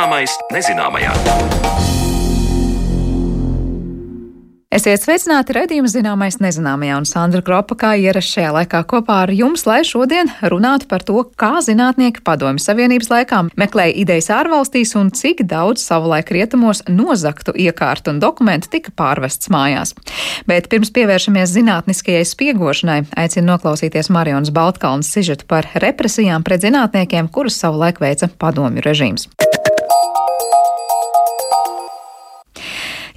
Zināmais nezināmajā. Esiet sveicināti redzējuma zināmais nezināmajā, un Sandra Kropa kā ierasts šajā laikā kopā ar jums, lai šodien runātu par to, kā zinātnieki padomju savienības laikā meklēja idejas ārvalstīs un cik daudz savulaik rietumos nozaktu iekārtu un dokumentu tika pārvests mājās. Bet pirms pievēršamies zinātniskajai spiegošanai, aicinu noklausīties Marionas Baltkalnas sižetu par represijām pret zinātniekiem, kurus savulaik veica padomju režīms.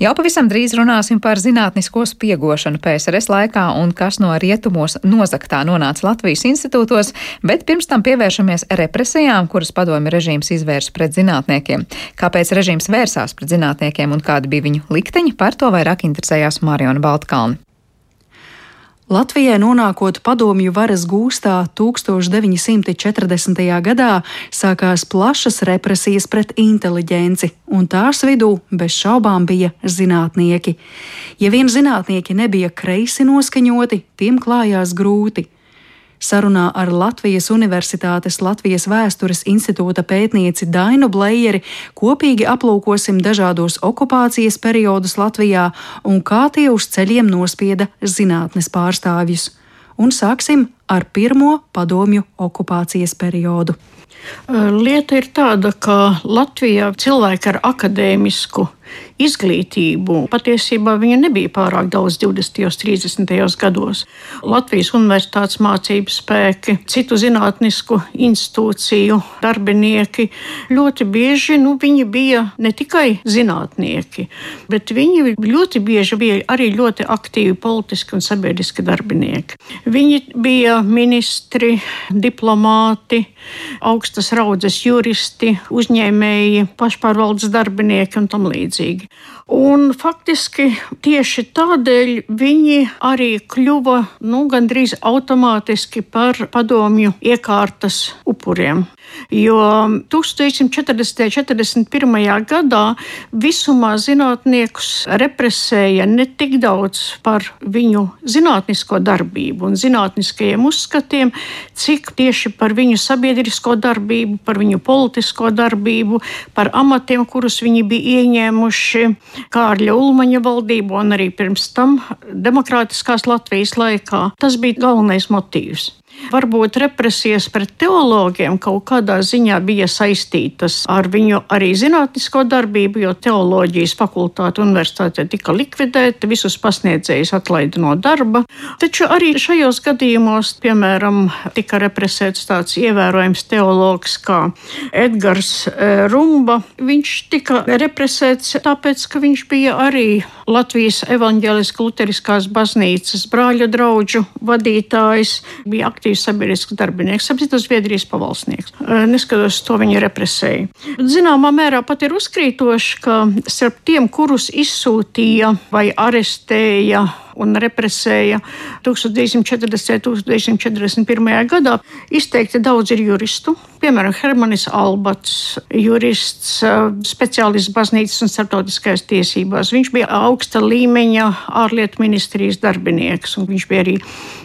Jau pavisam drīz runāsim par zinātnisko spiegošanu PSRS laikā un kas no rietumos nozaktā nonāca Latvijas institūtos, bet pirms tam pievēršamies represijām, kuras padomju režīms izvērs pret zinātniekiem. Kāpēc režīms vērsās pret zinātniekiem un kādi bija viņu likteņi, par to vairāk interesējās Mariona Baltkalni. Latvijai nonākot padomju varas gūstā 1940. gadā, sākās plašas represijas pret inteliģenci, un tās vidū bez šaubām bija zinātnieki. Ja vien zinātnieki nebija kreisi noskaņoti, tiem klājās grūti. Sarunā ar Latvijas Universitātes Latvijas Vēstures institūta pētnieci Dainu Blējeri kopīgi aplūkosim dažādos okupācijas periodus Latvijā un kā tie uz ceļiem nospieda zinātnes pārstāvjus. Un sāksim ar pirmo padomju okupācijas periodu. Lieta ir tāda, ka Latvijā cilvēki ar akadēmisku izglītību. Patiesībā viņa nebija pārāk daudz 20. un 30. gados. Latvijas universitātes mācību spēki, citu zinātnisku institūciju darbinieki ļoti bieži nu, bija ne tikai zinātnieki, bet viņi ļoti bieži bija arī ļoti aktīvi politiski un sabiedriski darbinieki. Viņi bija ministri, diplomāti, augstas raudzes juristi, uzņēmēji, pašpārvaldes darbinieki un tam līdzīgi. big Un faktiski tieši tādēļ viņi arī kļuva nu, gandrīz automātiski par padomju iekārtas upuriem. Jo 1940. un 41. gadā visumā zinātniekus represēja ne tik daudz par viņu zinātnisko darbību un zinātniskajiem uzskatiem, cik tieši par viņu sabiedrisko darbību, par viņu politisko darbību, par amatiem, kurus viņi bija ieņēmuši Kārļa Ulmaņa valdību un arī pirms tam demokrātiskās Latvijas laikā. Tas bija galvenais motīvs. Varbūt represijas pret teologiem kaut kādā ziņā bija saistītas ar viņu arī zinātnisko darbību, jo teoloģijas fakultāte universitāte tika likvidēta, visus pasniedzējus atlaida no darba. Taču arī šajos gadījumos, piemēram, tika represēts tāds ievērojams teologs kā Edgars e, Rumba. Viņš tika represēts tāpēc, ka viņš bija arī Latvijas evaņģēliskās luteriskās baznīcas brāļu draugu vadītājs, bija aktīvs aktīvs sabiedrisks darbinieks, apziņas Zviedrijas pavalsnieks. Neskatoties to, viņa represēja. Zināmā mērā pat ir uzkrītoši, ka starp tiem, kurus izsūtīja vai arestēja un represēja 1940. un 1941. gadā. Izteikti daudz ir juristu, piemēram, Hermanis Albats, jurists, speciālists baznīcas un starptautiskajās tiesībās. Viņš bija augsta līmeņa ārlietu ministrijas darbinieks, un viņš bija arī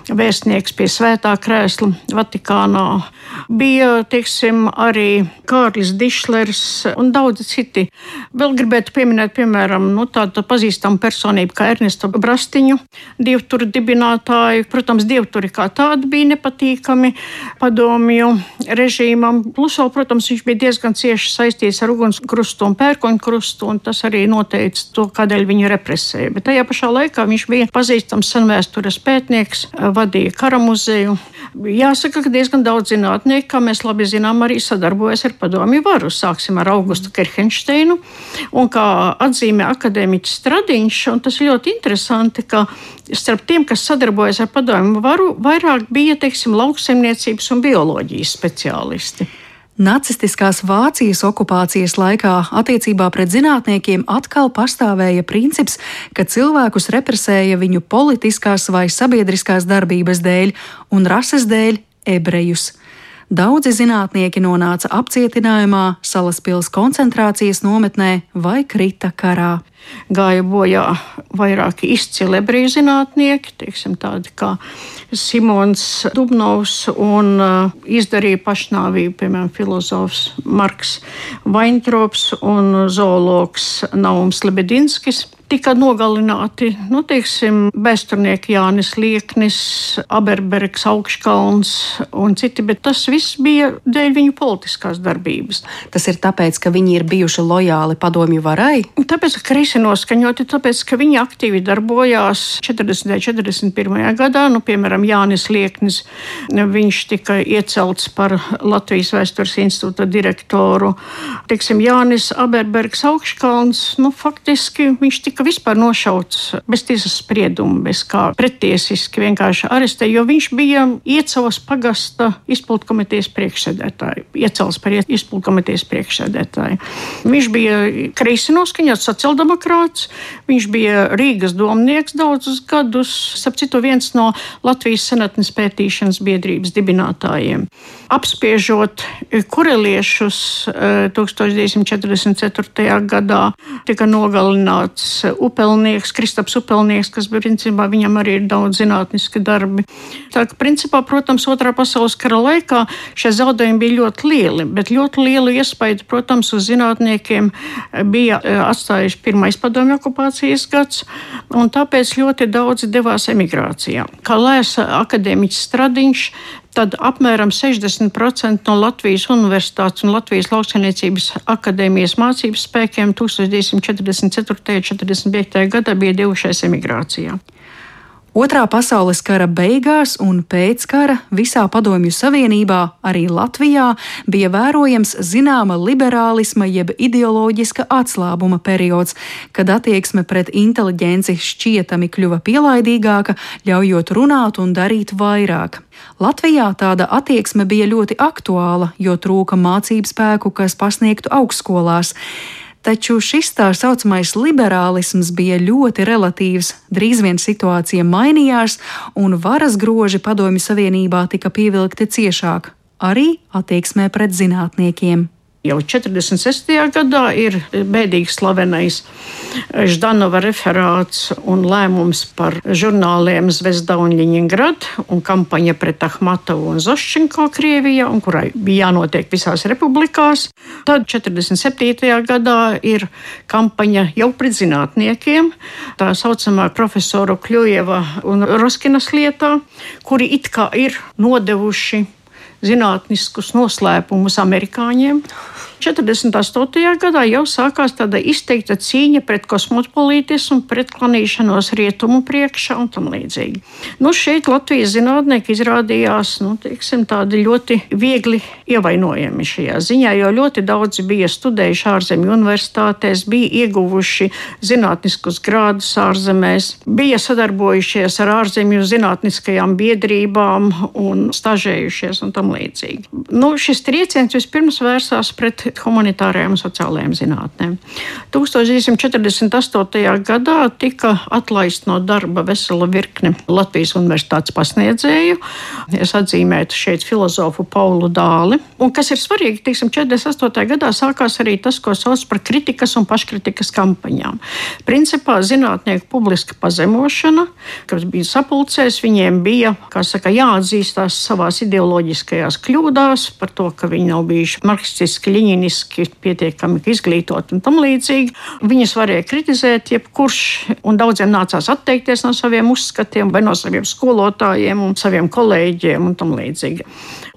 vēstnieks pie Svētā krēsla Vatikānā. Bija, teiksim, arī Kārlis Dišlers un daudzi citi. Vēl gribētu pieminēt, piemēram, nu, tādu pazīstamu personību kā Ernesto Brastiņu, dievturu dibinātāju. Protams, dievturi kā tādi bija nepatīkami padomju režīmam. Plus, vēl, protams, viņš bija diezgan cieši saistīts ar ugunskrustu un pērkoņkrustu, un tas arī noteica to, kādēļ viņu represēja. Bet tajā pašā laikā viņš bija pazīstams senvēstures pētnieks, vadīja kara muzeju. Jāsaka, ka diezgan daudz zinātnieku, kā mēs labi zinām, arī sadarbojas ar padomju varu. Sāksim ar Augustu Kerhensteinu, un kā atzīmē akadēmiķis Stradiņš, un tas ir ļoti interesanti, ka starp tiem, kas sadarbojas ar padomju varu, vairāk bija, teiksim, lauksaimniecības un bioloģijas speciālisti. Nacistiskās Vācijas okupācijas laikā attiecībā pret zinātniekiem atkal pastāvēja princips, ka cilvēkus represēja viņu politiskās vai sabiedriskās darbības dēļ un rases dēļ ebrejus. Daudzi zinātnieki nonāca apcietinājumā, Salaspils koncentrācijas nometnē vai krita karā. Gāja bojā vairāki izcili ebreju zinātnieki, teiksim, tādi kā Simons Dubnovs, un uh, izdarīja pašnāvību, piemēram, filozofs Marks Vaintrops un zoologs Naums Lebedinskis tika nogalināti nu, teiksim, vēsturnieki Jānis Lieknis, Aberbergs, Augškalns un citi, bet tas viss bija dēļ viņu politiskās darbības. Tas ir tāpēc, ka viņi ir bijuši lojāli padomju varai? Tāpēc, ka kreisi noskaņoti, tāpēc, ka viņi aktīvi darbojās 40. un 41. gadā, nu, piemēram, Jānis Lieknis, viņš tika iecelts par Latvijas vēstures institūta direktoru. Teiksim, Jānis Aberbergs, Augškalns, nu, faktiski viņš tika tika vispār nošauts bez tiesas sprieduma, bez kā pretiesiski vienkārši arestē, jo viņš bija iecels pagasta izpildu komitejas priekšsēdētāju, iecels par izpildu komitejas priekšsēdētāju. Viņš bija kreisi noskaņots sociāldemokrāts, viņš bija Rīgas domnieks daudzus gadus, starp citu viens no Latvijas senatnes pētīšanas biedrības dibinātājiem. Apspiežot kureliešus 1944. Eh, gadā, tika nogalināts upelnieks, Kristaps Upelnieks, kas principā viņam arī ir daudz zinātniski darbi. Tā ka, principā, protams, otrā pasaules kara laikā šie zaudējumi bija ļoti lieli, bet ļoti lielu iespaidu, protams, uz zinātniekiem bija e, atstājuši pirmais padomju okupācijas gads, un tāpēc ļoti daudzi devās emigrācijā. Kā lēsa akadēmiķis Stradiņš, tad apmēram 60% no Latvijas Universitātes un Latvijas lauksainiecības akadēmijas mācības spēkiem 1944. un 1945. gadā bija devušies emigrācijā. Otrā pasaules kara beigās un pēc kara visā Padomju Savienībā, arī Latvijā, bija vērojams zināma liberālisma jeb ideoloģiska atslābuma periods, kad attieksme pret inteliģenci šķietami kļuva pielaidīgāka, ļaujot runāt un darīt vairāk. Latvijā tāda attieksme bija ļoti aktuāla, jo trūka mācību spēku, kas pasniegtu augstskolās. Taču šis tā saucamais liberālisms bija ļoti relatīvs. Drīz vien situācija mainījās, un varas groži Padomju Savienībā tika pievilkti ciešāk, arī attieksmē pret zinātniekiem. Jau 46. gadā ir bēdīgi slavenais Ždanova referāts un lēmums par žurnāliem Zvezda un Ļiņingrad un kampaņa pret Ahmatovu un Zoščenko Krievijā, un kurai bija jānotiek visās republikās. Tad 47. gadā ir kampaņa jau pret zinātniekiem, tā saucamā profesoru Kļujeva un Roskinas lietā, kuri it kā ir nodevuši zinātniskus noslēpumus amerikāņiem. 48. gadā jau sākās tāda izteikta cīņa pret kosmopolitismu, pret klanīšanos rietumu priekšā un tam līdzīgi. Nu, šeit Latvijas zinātnieki izrādījās nu, teiksim, ļoti viegli ievainojami šajā ziņā, jo ļoti daudzi bija studējuši ārzemju universitātēs, bija ieguvuši zinātniskus grādus ārzemēs, bija sadarbojušies ar ārzemju zinātniskajām biedrībām un stažējušies un tam līdzīgi. Nu, šis trieciens vispirms vērsās pret humanitārajām un sociālajām zinātnēm. 1948. gadā tika atlaist no darba vesela virkne Latvijas universitātes pasniedzēju. Es atzīmētu šeit filozofu Paulu Dāli. Un kas ir svarīgi, teiksim, 48. gadā sākās arī tas, ko sauc par kritikas un paškritikas kampaņām. Principā zinātnieku publiska pazemošana, kas bija sapulcēs, viņiem bija saka, jāatzīstās savās ideoloģiskajās kļūdās par to, ka viņi nav bijuši marksistiski, ļiņiniski, pietiekami izglītoti un tam līdzīgi. Viņus varēja kritizēt, jebkurš, un daudziem nācās atteikties no saviem uzskatiem, vai no saviem skolotājiem un saviem kolēģiem un tam līdzīgi.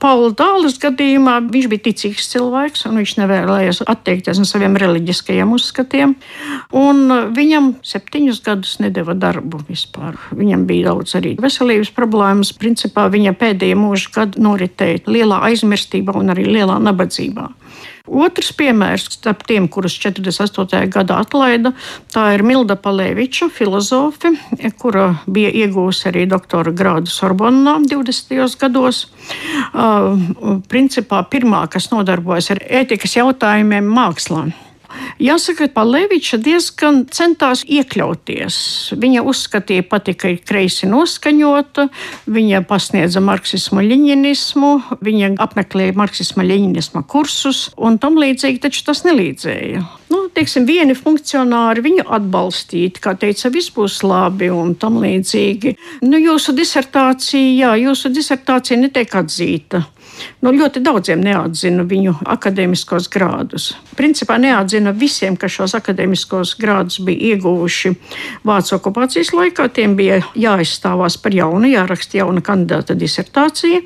Paula Dāles gadījumā viņš bija ticīgs cilvēks, un viņš nevēlējās atteikties no saviem reliģiskajiem uzskatiem. Viņam septiņus gadus nedēva darbu vispār. Viņam bija daudz arī veselības problēmas. Principā viņa pēdējie mūža gadi noritēja lielā aizmirstībā un arī lielā nabadzībā. Otrs piemērs starp tiem, kurus 48. gadā atlaida, tā ir Milda Palēviča, filozofe, kura bija iegūsi arī doktora grādu Sorbonnā 20. gados. Uh, principā pirmā, kas nodarbojas ar ētikas jautājumiem mākslā. Jāsaka, ka Paleviča diezgan centās iekļauties. Viņa uzskatīja pati, ka ir kreisi noskaņota, viņa pasniedza marksismu, ļiņinismu, viņa apmeklēja marksismu, ļiņinismu kursus un tam līdzīgi, taču tas nelīdzēja. Nu, teiksim, vieni funkcionāri viņu atbalstīt, kā teica, viss būs labi un tam līdzīgi. Nu, jūsu disertācija, jā, jūsu disertācija netiek atzīta. Nu, ļoti daudziem neatzina viņu akadēmiskos grādus. Principā neatzina visiem, kas šos akadēmiskos grādus bija ieguvuši Vācu okupācijas laikā. Tiem bija jāizstāvās par jaunu, jāraksta jauna kandidāta disertācija.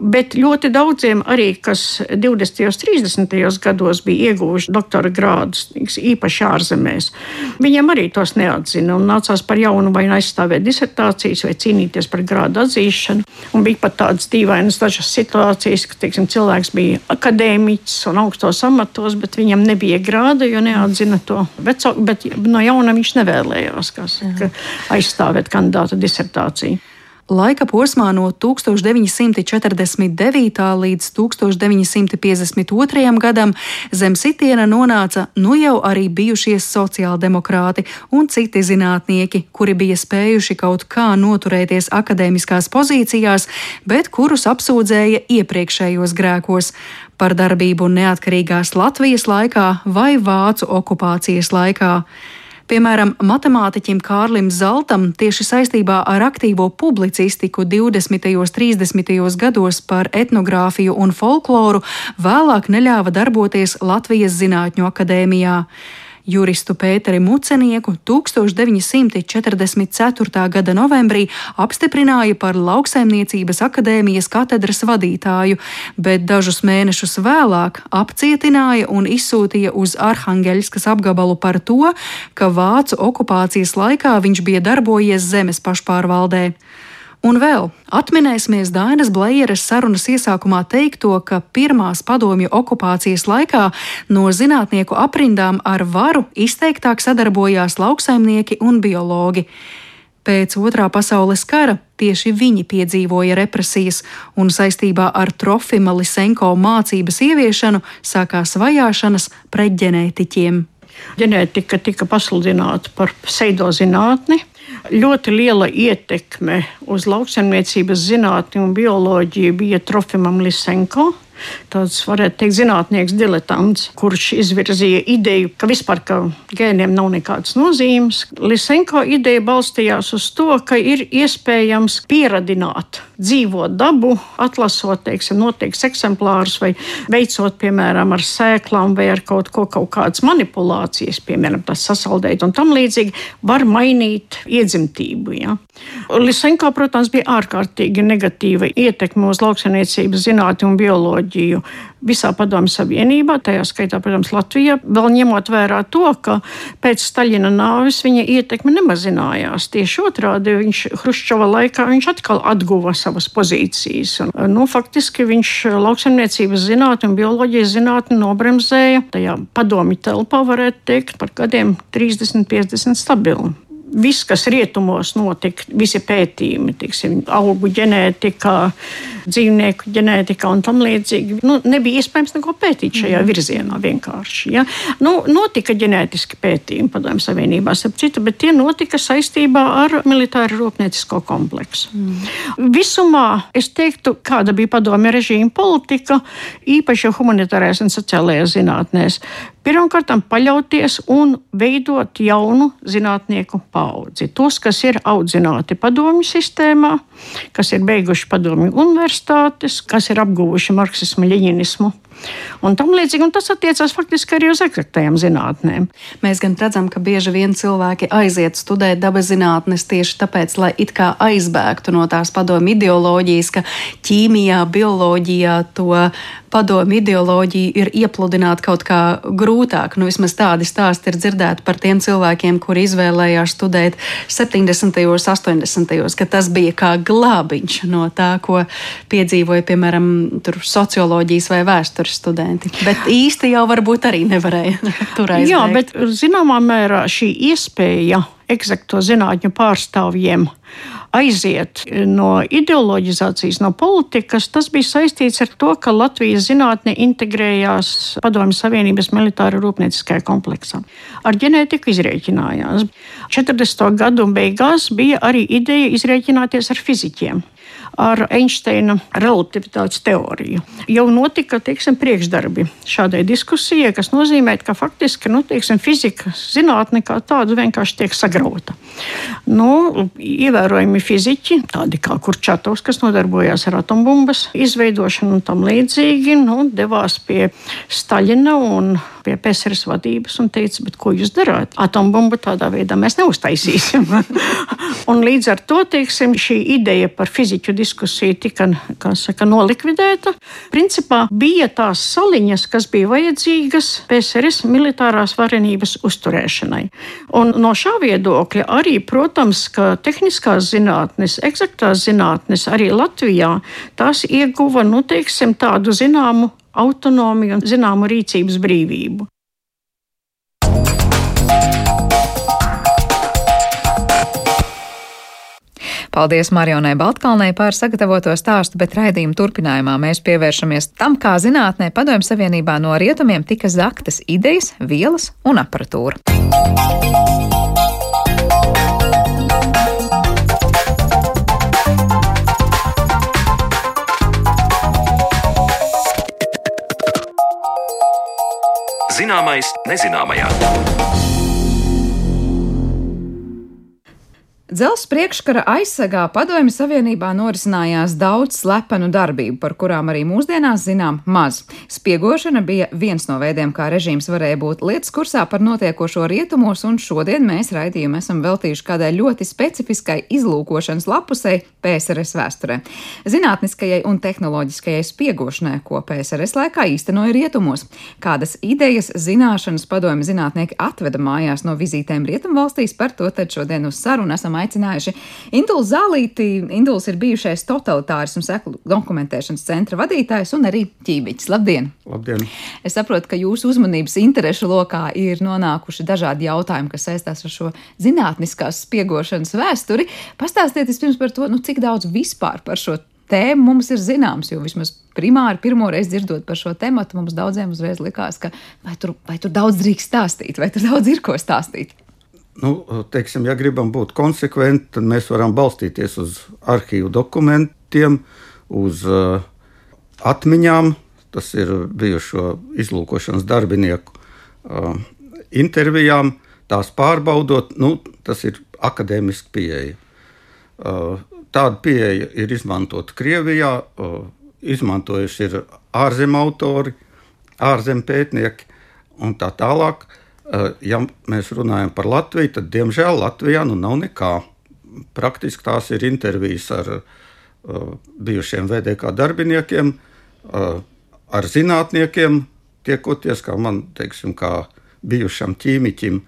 Bet ļoti daudziem arī, kas 20. un 30. gados bija ieguvuši doktora grādus, īpaši ārzemēs, viņiem arī tos neatzina un nācās par jaunu vai aizstāvēt disertācijas vai cīnīties par grādu atzīšanu. Un bija pat tādas dīvainas dažas situācijas, ka teiksim, cilvēks bija akadēmiķis un augstos amatos, bet viņam nebija grāda, jo neatzina to veco, bet no jauna viņš nevēlējās saka, aizstāvēt kandidāta disertāciju. Laika posmā no 1949. līdz 1952. gadam zem sitiena nonāca nu jau arī bijušie sociāldemokrāti un citi zinātnieki, kuri bija spējuši kaut kā noturēties akadēmiskās pozīcijās, bet kurus apsūdzēja iepriekšējos grēkos par darbību neatkarīgās Latvijas laikā vai Vācu okupācijas laikā. Piemēram, matemātiķim Kārlim Zeltam tieši saistībā ar aktīvo publicistiku 20. un 30. gados par etnogrāfiju un folkloru vēlāk neļāva darboties Latvijas Zinātņu akadēmijā. Juristu Pēteri Mucenieku 1944. gada novembrī apstiprināja par lauksaimniecības akadēmijas katedras vadītāju, bet dažus mēnešus vēlāk apcietināja un izsūtīja uz Arhangeļskas apgabalu par to, ka Vācu okupācijas laikā viņš bija darbojies zemes pašpārvaldē. Un vēl atminēsimies Dainas Blējeres sarunas iesākumā teikto, ka pirmās padomju okupācijas laikā no zinātnieku aprindām ar varu izteiktāk sadarbojās lauksaimnieki un biologi. Pēc otrā pasaules kara tieši viņi piedzīvoja represijas, un saistībā ar Trofima Lisenko mācības ieviešanu sākās vajāšanas pret ģenētiķiem. Ģenētika tika pasludināta par pseidozinātni Ļoti liela ietekme uz lauksaimniecības zinātni un bioloģiju bija Trofimam Lisenko tāds, varētu teikt, zinātnieks, diletants, kurš izvirzīja ideju, ka vispār ka gēniem nav nekādas nozīmes. Lisenko ideja balstījās uz to, ka ir iespējams pieradināt dzīvo dabu, atlasot, teiksim, noteikts eksemplārus vai veicot, piemēram, ar sēklām vai ar kaut ko, kaut kādas manipulācijas, piemēram, tas sasaldēt un tam līdzīgi, var mainīt iedzimtību. Ja? Lisenko, protams, bija ārkārtīgi negatīva ietekme uz lauksainiecības zinātni un bioloģiju visā Padomju Savienībā, tajā skaitā, protams, Latvijā, vēl ņemot vērā to, ka pēc Staļina nāves viņa ietekme nemazinājās. Tieši otrādi viņš Hruščova laikā viņš atkal atguva savas pozīcijas. Un, nu, faktiski viņš lauksaimniecības zinātni un bioloģijas zinātni nobremzēja tajā padomju telpā, varētu teikt, par gadiem 30, 50 stabili viss, kas rietumos notika, visi pētījumi, tiksim, augu ģenētikā, dzīvnieku ģenētikā un tam līdzīgi, nu, nebija iespējams neko pētīt šajā mm. virzienā vienkārši. Ja? Nu, notika ģenētiski pētījumi Padomju Savienībā, citu, bet tie notika saistībā ar militāru rūpniecisko kompleksu. Mm. Visumā es teiktu, kāda bija padomju režīma politika, īpaši humanitārajās un sociālajās zinātnēs. Pirmkārt, paļauties un veidot jaunu zinātnieku paudzi. Tos, kas ir audzināti padomju sistēmā, kas ir beiguši padomju universitātes, kas ir apguvuši marksismu, leņinismu un tam līdzīgi. Un tas attiecās faktiski arī uz eksaktajām zinātnēm. Mēs gan redzam, ka bieži vien cilvēki aiziet studēt dabas zinātnes tieši tāpēc, lai it kā aizbēgtu no tās padomu ideoloģijas, ka ķīmijā, bioloģijā to padomu ideoloģiju ir iepludināt kaut kā grūtāk. Nu, vismaz tādi stāsti ir dzirdēti par tiem cilvēkiem, kuri izvēlējās studēt 70. un 80. ka tas bija kā glābiņš no tā, ko piedzīvoja, piemēram, socioloģijas vai vēstures studenti. Bet īsti jau varbūt arī nevarēja tur aizbēgt. Jā, bet zināmā mērā šī iespēja eksakto zinātņu pārstāvjiem aiziet no ideoloģizācijas, no politikas, tas bija saistīts ar to, ka Latvijas zinātne integrējās Padomju Savienības militāra rūpnieciskajā kompleksā. Ar ģenētiku izrēķinājās. 40. gadu beigās bija arī ideja izrēķināties ar fizikiem ar Einsteina relativitātes teoriju. Jau notika teiksim, priekšdarbi šādai diskusijai, kas nozīmē, ka faktiski nu, teiksim, fizika zinātne kā tāda vienkārši tiek sagrauta. Nu, ievērojami fiziķi, tādi kā Kurčatovs, kas nodarbojās ar atombumbas izveidošanu un tam līdzīgi, nu, devās pie Staļina un pie PSRS vadības un teica, ko jūs darāt? Atombumbu tādā veidā mēs neuztaisīsim. un līdz ar to teiksim, šī ideja par fiziķu diskusiju tika saka, nolikvidēta. Principā bija tās saliņas, kas bija vajadzīgas PSRS militārās varenības uzturēšanai. Un no šā viedokļa arī, protams, ka tehniskās zinātnes, eksaktās zinātnes arī Latvijā tās ieguva nu, teiksim, tādu zināmu autonomiju un zināmu rīcības brīvību. Paldies Marionai Baltkalnei par sagatavoto stāstu, bet raidījuma turpinājumā mēs pievēršamies tam, kā zinātnē Padomju Savienībā no rietumiem tika zaktas idejas, vielas un aparatūra. Zināmais nezināmajā. Dzelzs priekškara aizsargā Padomju Savienībā norisinājās daudz slepenu darbību, par kurām arī mūsdienās zinām maz. Spiegošana bija viens no veidiem, kā režīms varēja būt lietas kursā par notiekošo rietumos, un šodien mēs raidījumu esam veltījuši kādai ļoti specifiskai izlūkošanas lapusei PSRS vēsturē. Zinātniskajai un tehnoloģiskajai spiegošanai, ko PSRS laikā īstenoja rietumos. Kādas idejas, zināšanas padomju zinātnieki atveda mājās no vizītēm rietumvalstīs, par to tad šodien uz sarunu esam aicinājuši Induls Zālīti. Induls ir bijušais totalitārismu seklu dokumentēšanas centra vadītājs un arī ķībiķis. Labdien! Labdien! Es saprotu, ka jūsu uzmanības interešu lokā ir nonākuši dažādi jautājumi, kas saistās ar šo zinātniskās spiegošanas vēsturi. Pastāstiet vispirms par to, nu, cik daudz vispār par šo tēma mums ir zināms, jo vismaz primāri pirmo reizi dzirdot par šo tēmu, mums daudziem uzreiz likās, ka vai tur, vai tur daudz drīkst stāstīt, vai tur daudz ir ko stāstīt. Nu, teiksim, ja gribam būt konsekventi, tad mēs varam balstīties uz arhīvu dokumentiem, uz uh, atmiņām, tas ir bijušo izlūkošanas darbinieku uh, intervijām, tās pārbaudot. Nu, tas ir akadēmiski pieeja. Uh, tāda pieeja ir izmantota Krievijā, uh, izmantojuši ir ārzemju autori, ārzemju pētnieki un tā tālāk. Eh, ja mēs runājam par Latviju, tad diemžēl Latvijā nu nav nekā. Praktiski tās ir intervijas ar uh, bijušiem VDK darbiniekiem, uh, ar zinātniekiem, tiekoties, kā man, teiksim, kā bijušam ķīmiķim.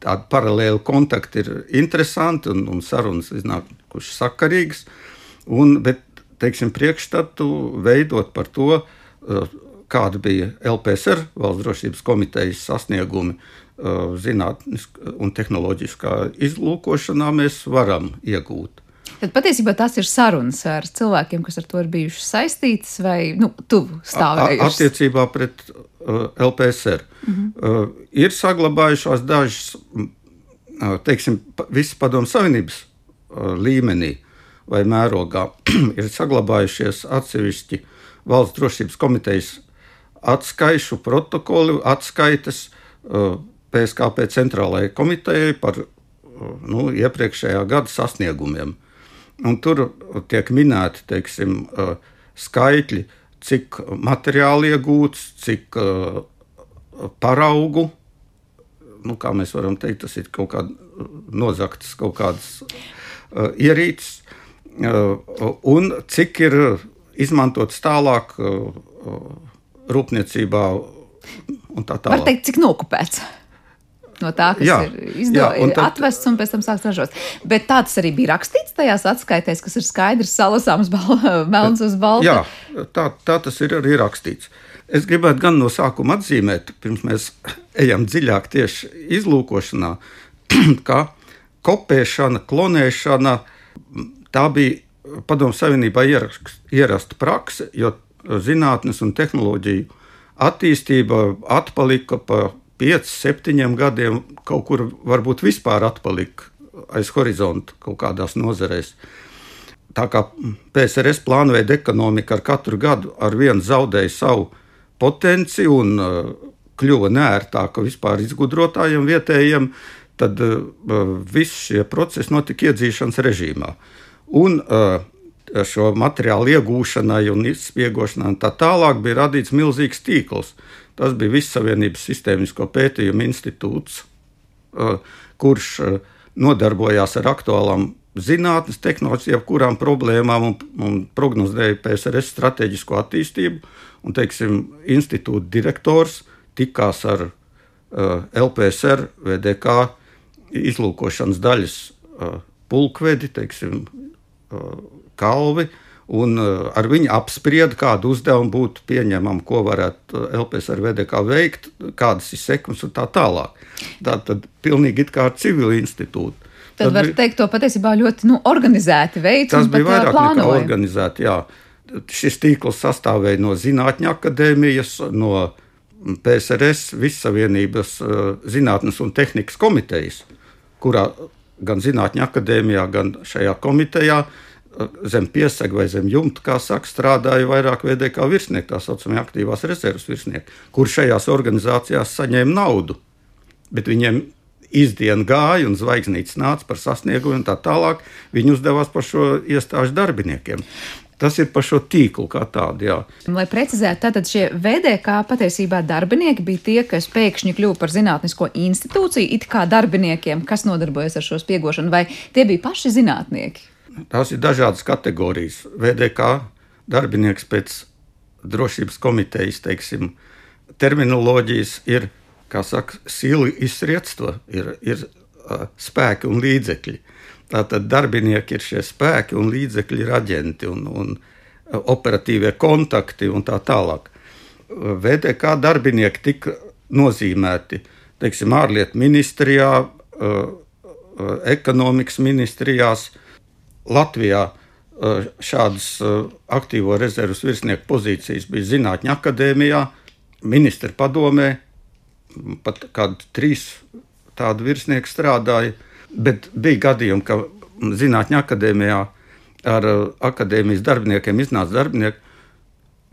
Tādi paralēli kontakti ir interesanti un, un sarunas iznākušas sakarīgas. Un, bet, teiksim, priekšstatu veidot par to, uh, kāda bija LPSR, Valsts drošības komitejas sasniegumi uh, zinātniskā un tehnoloģiskā izlūkošanā, mēs varam iegūt. Tad patiesībā tas ir sarunas ar cilvēkiem, kas ar to ir bijuši saistītas vai nu, tuvu stāvējuši. Attiecībā pret uh, LPSR mm -hmm. uh, ir saglabājušās dažas, uh, teiksim, visas padomu savienības uh, līmenī vai mērogā ir saglabājušies atsevišķi valsts drošības komitejas atskaišu protokoli, atskaites PSKP uh, centrālajai komitejai par uh, nu, iepriekšējā gada sasniegumiem. Un tur tiek minēti teiksim, uh, skaitļi, cik materiāli iegūts, cik paraugu. Nu, kā mēs varam teikt, tas ir kaut kāds nozagts, kaut kādas ierīces, un cik ir izmantots tālāk rūpniecībā un tā tālāk. Var teikt, cik nokupēts? No tā, kas jā, ir izdevies, tad... atvests un pēc tam sāks ražot. Bet tā tas arī bija rakstīts tajās atskaitēs, kas ir skaidrs, salasāms, melns uz balta. Jā, tā, tā tas ir arī rakstīts. Es gribētu gan no sākuma atzīmēt, pirms mēs ejam dziļāk tieši izlūkošanā, ka kopēšana, klonēšana, tā bija Padomu Savienībā ierasta prakse, jo zinātnes un tehnoloģiju attīstība atpalika pa 5, 7 gadiem, kaut kur varbūt vispār atpalika aiz horizonta kaut kādās nozarēs. Tā kā PSRS plānveida ekonomika ar katru gadu ar vienu zaudēja savu potenci un uh, kļuva nērtāka vispār izgudrotājiem vietējiem, tad uh, visi šie procesi notika iedzīšanas režīmā. Un uh, šo materiālu iegūšanai un izspiegošanai un tā tālāk bija radīts milzīgs tīkls. Tas bija Vissavienības sistēmisko pētījumu institūts, uh, kurš uh, nodarbojās ar aktuālām zinātnes, tehnoloģijas, jebkurām problēmām un, un prognozēja PSRS strateģisko attīstību. Un, teiksim, institūta direktors tikās ar uh, LPSR, VDK izlūkošanas daļas uh, pulkvedi, teiksim, uh, kalvi. Un uh, ar viņu apsprieda, kādu uzdevumu būtu pieņemama, ko varētu uh, LPS ar VDK veikt, kādas ir sekmes un tā tālāk. Tā tad pilnīgi it kā ar civilu institūtu. Tad, tad var bija, teikt, to patiesībā ļoti nu, organizēti veids. Tas bija vairāk plānoja. nekā organizēti, jā. Šis tīkls sastāvēja no Zinātņu akadēmijas, no PSRS, Vissavienības zinātnes un tehnikas komitejas, kurā gan Zinātņu akadēmijā, gan šajā komitejā zem piesaka vai zem jumta, kā saka, strādāja vairāk VDK virsnieki, tā saucamie aktīvās rezerves virsnieki, kur šajās organizācijās saņēma naudu. Bet viņiem izdiena gāja un zvaigznītes nāca par sasniegumiem un tā tālāk. Viņi uzdevās par šo iestāžu darbiniekiem. Tas ir par šo tīklu kā tādu. Jā. Lai precizētu, tātad šie VDK patiesībā darbinieki bija tie, kas pēkšņi kļuva par zinātnisko institūciju, it kā darbiniekiem, kas nodarbojas ar šo spiegošanu, vai tie bija paši zinātnieki? Tās ir dažādas kategorijas. VDK darbinieks pēc drošības komitejas teiksim, terminoloģijas ir, kā saka, sili izsrietstva, ir, ir uh, spēki un līdzekļi. Tātad darbinieki ir šie spēki un līdzekļi, ir aģenti un, un operatīvie kontakti un tā tālāk. VDK darbinieki tika nozīmēti teiksim, ārlietu ministrijā, ekonomikas ministrijās, Latvijā eh, šādas eh, aktīvo rezerves virsnieku pozīcijas bija Zinātņu akadēmijā, ministra padomē, pat kādi trīs tādi virsnieki strādāja. Bet bija gadījumi, ka Zinātņu akadēmijā ar eh, akadēmijas darbiniekiem iznāca darbinieki.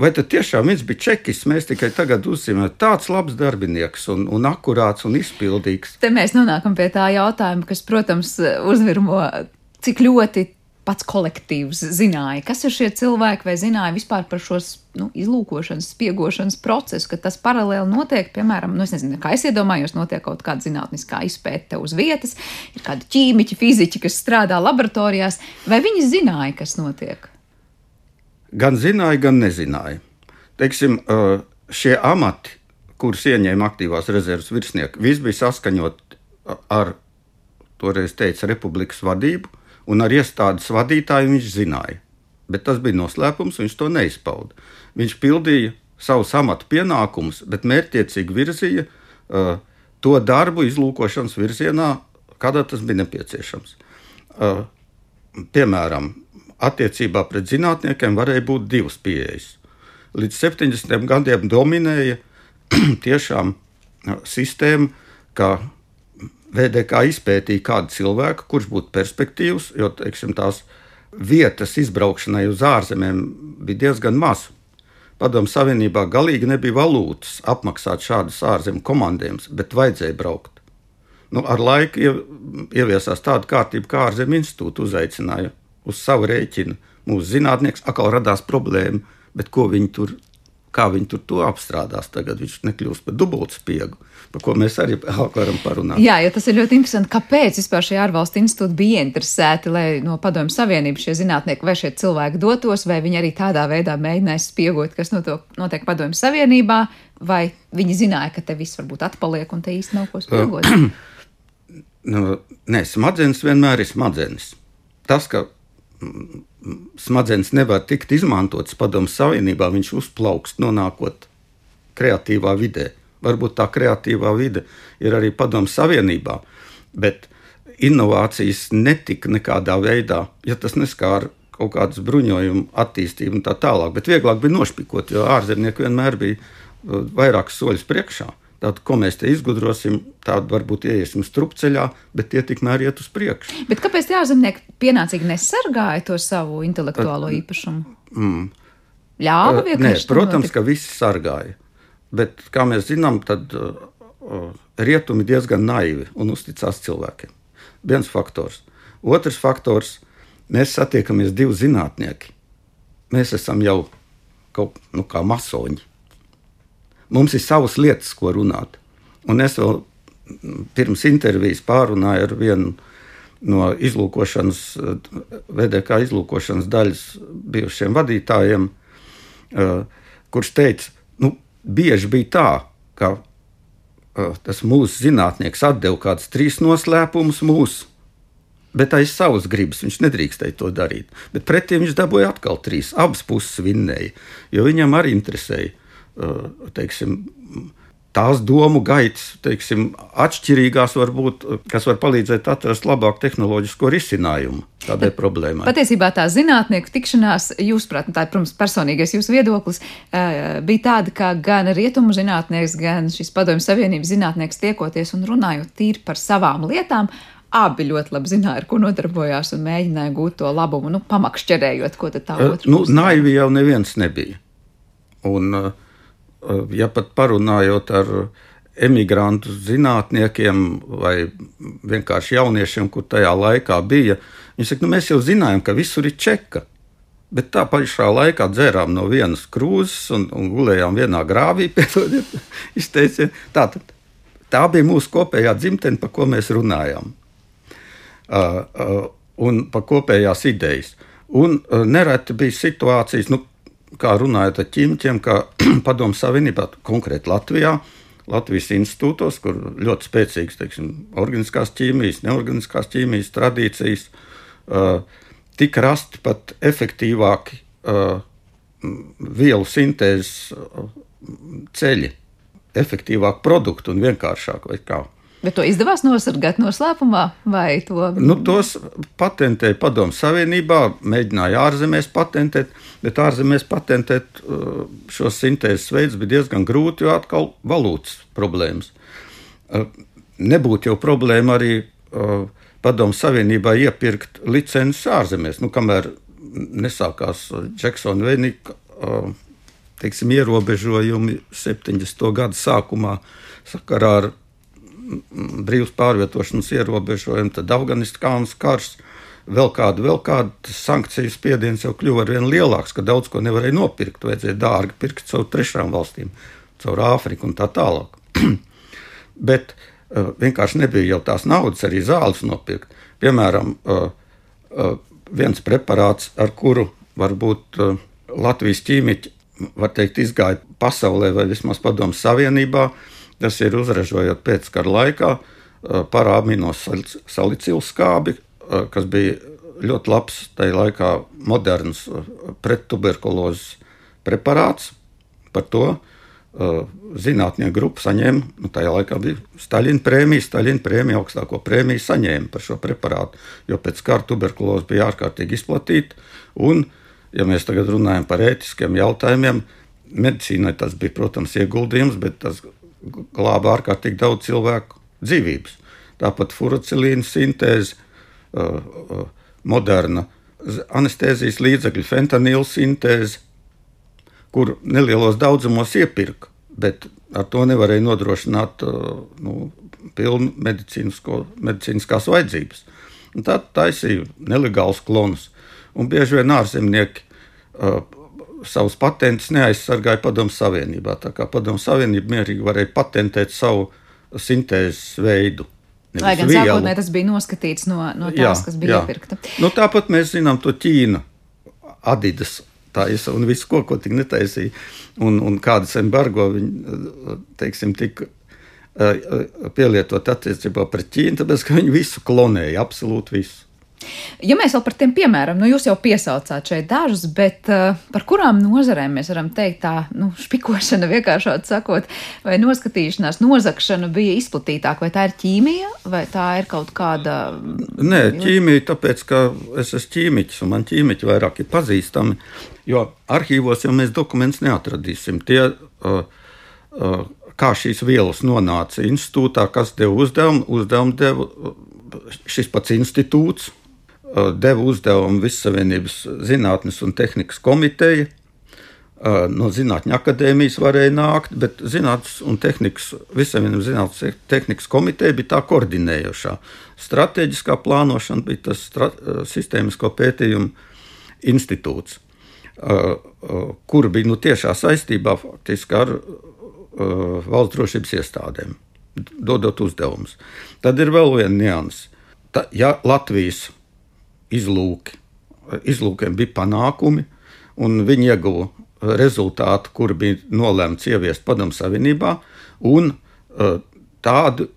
Vai tad tiešām viņš bija čekis? Mēs tikai tagad uzzīmējam, tāds labs darbinieks un, un akurāts un izpildīgs. Te mēs nonākam pie tā jautājuma, kas, protams, uzvirmo, cik ļoti pats kolektīvs zināja, kas ir šie cilvēki, vai zināja vispār par šo nu, izlūkošanas, spiegošanas procesu, ka tas paralēli notiek, piemēram, nu, es nezinu, kā es iedomājos, notiek kaut kāda zinātniskā izpēte uz vietas, ir kādi ķīmiķi, fiziķi, kas strādā laboratorijās, vai viņi zināja, kas notiek? Gan zināja, gan nezināja. Teiksim, šie amati, kurus ieņēma aktīvās rezerves virsnieki, viss bija saskaņot ar, toreiz teica, republikas vadību un ar iestādes vadītāju viņš zināja. Bet tas bija noslēpums, viņš to neizpauda. Viņš pildīja savus amatu pienākumus, bet mērķiecīgi virzīja uh, to darbu izlūkošanas virzienā, kādā tas bija nepieciešams. Uh, piemēram, attiecībā pret zinātniekiem varēja būt divas pieejas. Līdz 70 gadiem dominēja tiešām uh, sistēma, ka VDK izpētīja kādu cilvēku, kurš būtu perspektīvs, jo teiksim, tās vietas izbraukšanai uz ārzemēm bija diezgan maz. Padomu Savienībā galīgi nebija valūtas apmaksāt šādus ārzemju komandējumus, bet vajadzēja braukt. Nu, ar laiku ieviesās tāda kārtība, kā ārzemju institūta uzaicināja uz savu rēķinu. Mūsu zinātnieks atkal radās problēma, bet ko viņi tur Kā viņi tur to apstrādās, tagad viņš nekļūst par dubultspiegu, par ko mēs arī varam parunāt. Jā, jo tas ir ļoti interesanti, kāpēc vispār šie ārvalstu institūti bija interesēti, lai no padomju savienības šie zinātnieki vai šie cilvēki dotos, vai viņi arī tādā veidā mēģināja spiegot, kas notiek padomju savienībā, vai viņi zināja, ka te viss varbūt atpaliek un te īsti nav ko spiegot. nu, nē, smadzenes vienmēr ir smadzenes. Tas, ka smadzenes nevar tikt izmantotas padomu savienībā, viņš uzplaukst nonākot kreatīvā vidē. Varbūt tā kreatīvā vide ir arī padomu savienībā, bet inovācijas netika nekādā veidā, ja tas neskāra kaut kādas bruņojumu attīstību un tā tālāk. Bet vieglāk bija nošpikot, jo ārzemnieki vienmēr bija uh, vairākus soļus priekšā. Tātad, ko mēs te izgudrosim, tādu varbūt ieiesim strupceļā, bet tie tikmēr iet uz priekšu. Bet kāpēc tie ārzemnieki pienācīgi nesargāja to savu intelektuālo īpašumu? Mm. Ļāva uh, vienkārši. Nē, protams, ka visi sargāja. Bet, kā mēs zinām, tad rietumi diezgan naivi un uzticās cilvēkiem. Viens faktors. Otrs faktors Mēs satiekamies divi zinātnieki. Mēs esam jau kaut nu, kā masoņi. Mums ir savas lietas, ko runāt. Un es vēl pirms intervijas pārunāju ar vienu no izlūkošanas, VDK izlūkošanas daļas bijušiem vadītājiem, kurš teica, bieži bija tā, ka uh, tas mūsu zinātnieks atdeva kādus trīs noslēpumus mūsu Bet aiz savas gribas viņš nedrīkstēja to darīt. Bet pretī viņš dabūja atkal trīs. Abas puses vinnēja, jo viņam arī interesēja uh, teiksim, tās domu gaitas, teiksim, atšķirīgās, varbūt, kas var palīdzēt atrast labāku tehnoloģisko risinājumu tādai problēmai. Patiesībā tā zinātnieku tikšanās, jūsuprāt, tā ir, protams, personīgais jūsu viedoklis, bija tāda, ka gan rietumu zinātnieks, gan šis padomju savienības zinātnieks tiekoties un runājot tīri par savām lietām, abi ļoti labi zināja, ar ko nodarbojās un mēģināja gūt to labumu, nu, pamakšķerējot, ko tad tā otra. Nu, naivi jau neviens nebija. Un, uh, ja pat parunājot ar emigrantu zinātniekiem vai vienkārši jauniešiem, kur tajā laikā bija, viņi saka, nu, mēs jau zinājām, ka visur ir čeka. Bet tā pašā laikā dzērām no vienas krūzes un, un gulējām vienā grāvī. tā, tā bija mūsu kopējā dzimtene, par ko mēs runājām un par kopējās idejas. Un nereti bija situācijas, nu, kā runājot ar ķīmijiem, ka Padomu Savienībā, konkrēti Latvijā, Latvijas institūtos, kur ļoti spēcīgas teiksim, organiskās ķīmijas, neorganiskās ķīmijas tradīcijas, uh, tika rasti pat efektīvāki uh, vielu sintēzes uh, ceļi, efektīvāk produkti un vienkāršāk. Bet to izdevās nosargāt noslēpumā, vai to? Nu, tos patentēja Padomu Savienībā, mēģināja ārzemēs patentēt, bet ārzemēs patentēt uh, šo sintēzes veidu bija diezgan grūti, jo atkal valūtas problēmas. Uh, nebūtu jau problēma arī uh, Padomu Savienībā iepirkt licences ārzemēs, nu, kamēr nesākās Džeksona Venika teiksim, ierobežojumi 70. gada sākumā sakarā ar brīvs pārvietošanas ierobežojumi, tad Afganistānas karš, vēl kāda, vēl kāda sankciju spiediens jau kļuva ar vien lielāks, ka daudz ko nevarēja nopirkt. Vajadzēja dārgi pirkt caur trešām valstīm, caur Āfriku un tā tālāk. Bet uh, vienkārši nebija jau tās naudas arī zāles nopirkt. Piemēram, uh, uh, viens preparāts, ar kuru varbūt Latvijas ķīmiķi, var teikt, izgāja pasaulē vai vismaz padomu savienībā, uh, Tas ir uzražojot pēckara laikā parāminos salicilskābi, kas bija ļoti labs tajā laikā moderns prettuberkulozes preparāts. Par to zinātnieku grupa saņēma, nu, tajā laikā bija Staļina prēmija. Staļina prēmija augstāko prēmiju saņēma par šo preparātu, jo pēc kara tuberkuloze bija ārkārtīgi izplatīta. Un, ja mēs tagad runājam par ētiskiem jautājumiem, medicīnai tas bija, protams, ieguldījums, bet tas glāba ārkārtīgi daudz cilvēku dzīvības. Tāpat furacilīna sintēze, uh, uh, moderna anestezijas līdzekļu, fentanīla sintēze, kur nelielos daudzumos iepirka, bet ar to nevarēja nodrošināt uh, nu, pilnu medicīniskās vajadzības. Un tad taisīja nelegālus klonus. Un bieži vien ārzemnieki savus patentus neaizsargāja Padomu Savienībā. Tā kā Padomu Savienība mierīgi varēja patentēt savu sintēzes veidu. Lai gan sākotnēji tas bija noskatīts no, no tās, jā, kas bija jā. iepirkta. Nu, tāpat mēs zinām to Ķīnu, Adidas. Tā ir un visu, ko, ko tik netaisīja, un, un kādas embargo viņi, teiksim, tika pielietot attiecībā pret Ķīnu, tāpēc, ka viņi visu klonēja, absolūti visu. Ja mēs vēl par tiem piemēram, nu jūs jau piesaucāt šeit dažus, bet uh, par kurām nozarēm mēs varam teikt tā, nu, špikošana vienkāršot sakot, vai noskatīšanās, nozakšana bija izplatītāka, vai tā ir ķīmija, vai tā ir kaut kāda. Nē, ķīmija, tāpēc, ka es esmu ķīmiķis, un man ķīmiķi vairāk ir pazīstami, jo arhīvos jau mēs dokumentus neatradīsim. Tie, uh, uh, kā šīs vielas nonāca institūtā, kas deva uzdevumu, uzdevumu deva šis pats institūts deva uzdevumu Vissavienības zinātnes un tehnikas komiteja. No Zinātņu akadēmijas varēja nākt, bet Zinātnes un tehnikas, Vissavienības zinātnes tehnikas komiteja bija tā koordinējošā. Stratēģiskā plānošana bija tas sistēmisko pētījumu institūts, kur bija nu, tiešā saistībā faktiski ar valsts drošības iestādēm, dodot uzdevumus. Tad ir vēl viena nianses. Ja Latvijas izlūki. Izlūkiem bija panākumi, un viņi ieguva rezultātu, kur bija nolēmts ieviest Padomu Savienībā. Tādu,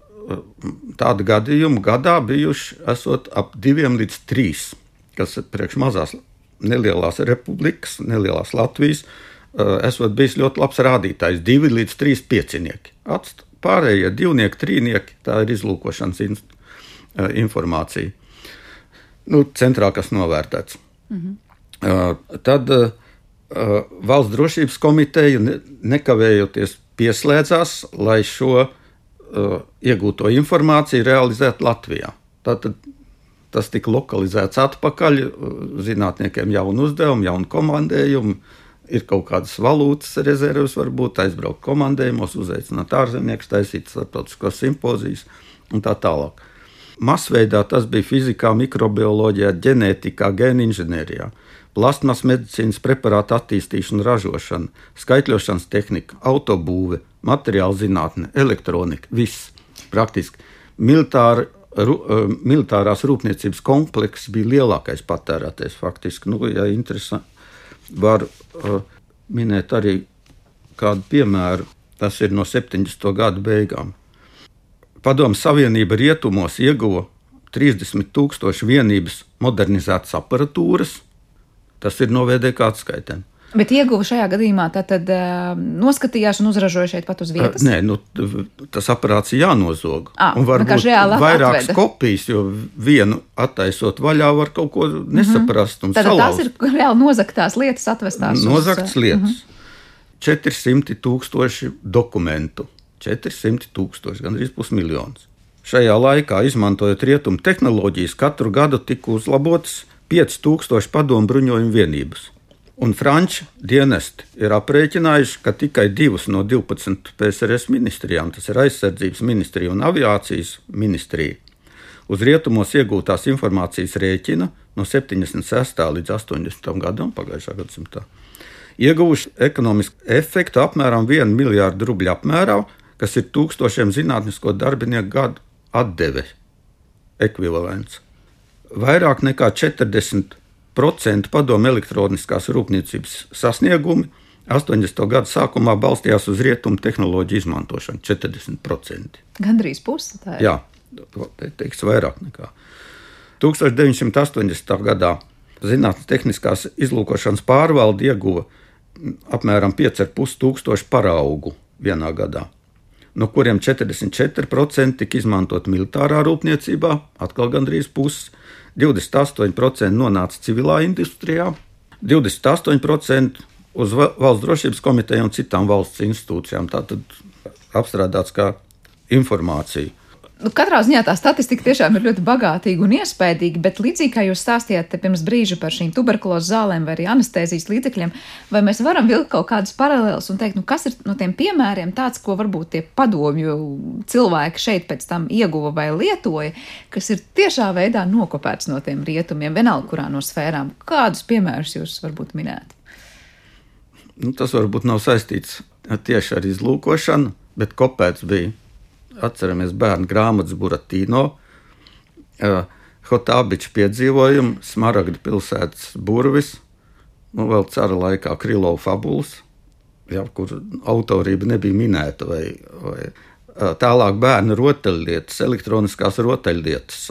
tādu gadījumu gadā bijuši esot ap diviem līdz trīs, kas priekš mazās nelielās republikas, nelielās Latvijas, esot bijis ļoti labs rādītājs. Divi līdz trīs piecinieki. Atst, pārējie divnieki, trīnieki, tā ir izlūkošanas in, informācija nu, centrā, kas novērtēts. Mhm. Uh, tad uh, valsts drošības komiteja ne, nekavējoties pieslēdzās, lai šo uh, iegūto informāciju realizētu Latvijā. Tātad tas tika lokalizēts atpakaļ, zinātniekiem jaunu uzdevumu, jaunu komandējumu. Ir kaut kādas valūtas rezerves, varbūt aizbraukt komandējumos, uzaicināt ārzemniekus, taisīt starptautiskos simpozijas un tā tālāk. Masveidā tas bija fizikā, mikrobioloģijā, ģenētikā, gēnu inženierijā, plasmas medicīnas preparātu attīstīšana, ražošana, skaitļošanas tehnika, autobūve, materiāla zinātne, elektronika, viss praktiski. Militāra, ru, uh, militārās rūpniecības komplekss bija lielākais patērētājs faktiski. Nu, ja interesanti, var uh, minēt arī kādu piemēru. Tas ir no 70. gadu beigām. Padomu Savienība rietumos ieguva 30 tūkstoši vienības modernizētas aparatūras. Tas ir no VDK atskaitēm. Bet ieguva šajā gadījumā tad uh, noskatījās un uzražoja šeit pat uz vietas. Nē, nu, tas aparāts ir jānozog. À, un varbūt vairākas atveda. kopijas, jo vienu attaisot vaļā var kaut ko nesaprast. Mm -hmm. Tad tās ir reāli nozaktās lietas atvestās. Nozaktas uz, lietas. Mm -hmm. 400 tūkstoši dokumentu 400 tūkstoši, gandrīz pusmiljons. Šajā laikā, izmantojot rietumu tehnoloģijas, katru gadu tika uzlabotas 5000 padomu bruņojumu vienības. Un franču dienesti ir aprēķinājuši, ka tikai divas no 12 PSRS ministrijām, tas ir aizsardzības ministrija un aviācijas ministrija, uz rietumos iegūtās informācijas rēķina no 76. līdz 80. gadam pagājušā gadsimta ieguvuši ekonomisku efektu apmēram 1 miljārdu rubļu apmērā, kas ir tūkstošiem zinātnisko darbinieku gadu atdeve ekvivalents. Vairāk nekā 40% padomu elektroniskās rūpniecības sasniegumi 80. gada sākumā balstījās uz rietumu tehnoloģiju izmantošanu - 40%. Gandrīz pusi. Jā, teiks vairāk nekā. 1980. gadā Zinātnes tehniskās izlūkošanas pārvalde ieguva apmēram 5,5 tūkstošu paraugu vienā gadā no kuriem 44% tika izmantot militārā rūpniecībā, atkal gandrīz puses, 28% nonāca civilā industrijā, 28% uz valsts drošības komiteju un citām valsts institūcijām. Tātad apstrādāts kā informācija nu, katrā ziņā tā statistika tiešām ir ļoti bagātīga un iespaidīga, bet līdzīgi kā jūs stāstījāt pirms brīža par šīm tuberkulozes zālēm vai arī anestēzijas līdzekļiem, vai mēs varam vilkt kaut kādus paralēlus un teikt, nu, kas ir no tiem piemēriem tāds, ko varbūt tie padomju cilvēki šeit pēc tam ieguva vai lietoja, kas ir tiešā veidā nokopēts no tiem rietumiem, vienalga kurā no sfērām. Kādus piemērus jūs varbūt minētu? Nu, tas varbūt nav saistīts tieši ar izlūkošanu, bet kopēts bija atceramies bērnu grāmatas Buratīno, Hotābiča piedzīvojumu, Smaragda pilsētas burvis, nu, vēl cara laikā Krilovas fabulas, ja, kur autorība nebija minēta, vai, vai Tālāk bērnu rotaļlietas, elektroniskās rotaļlietas,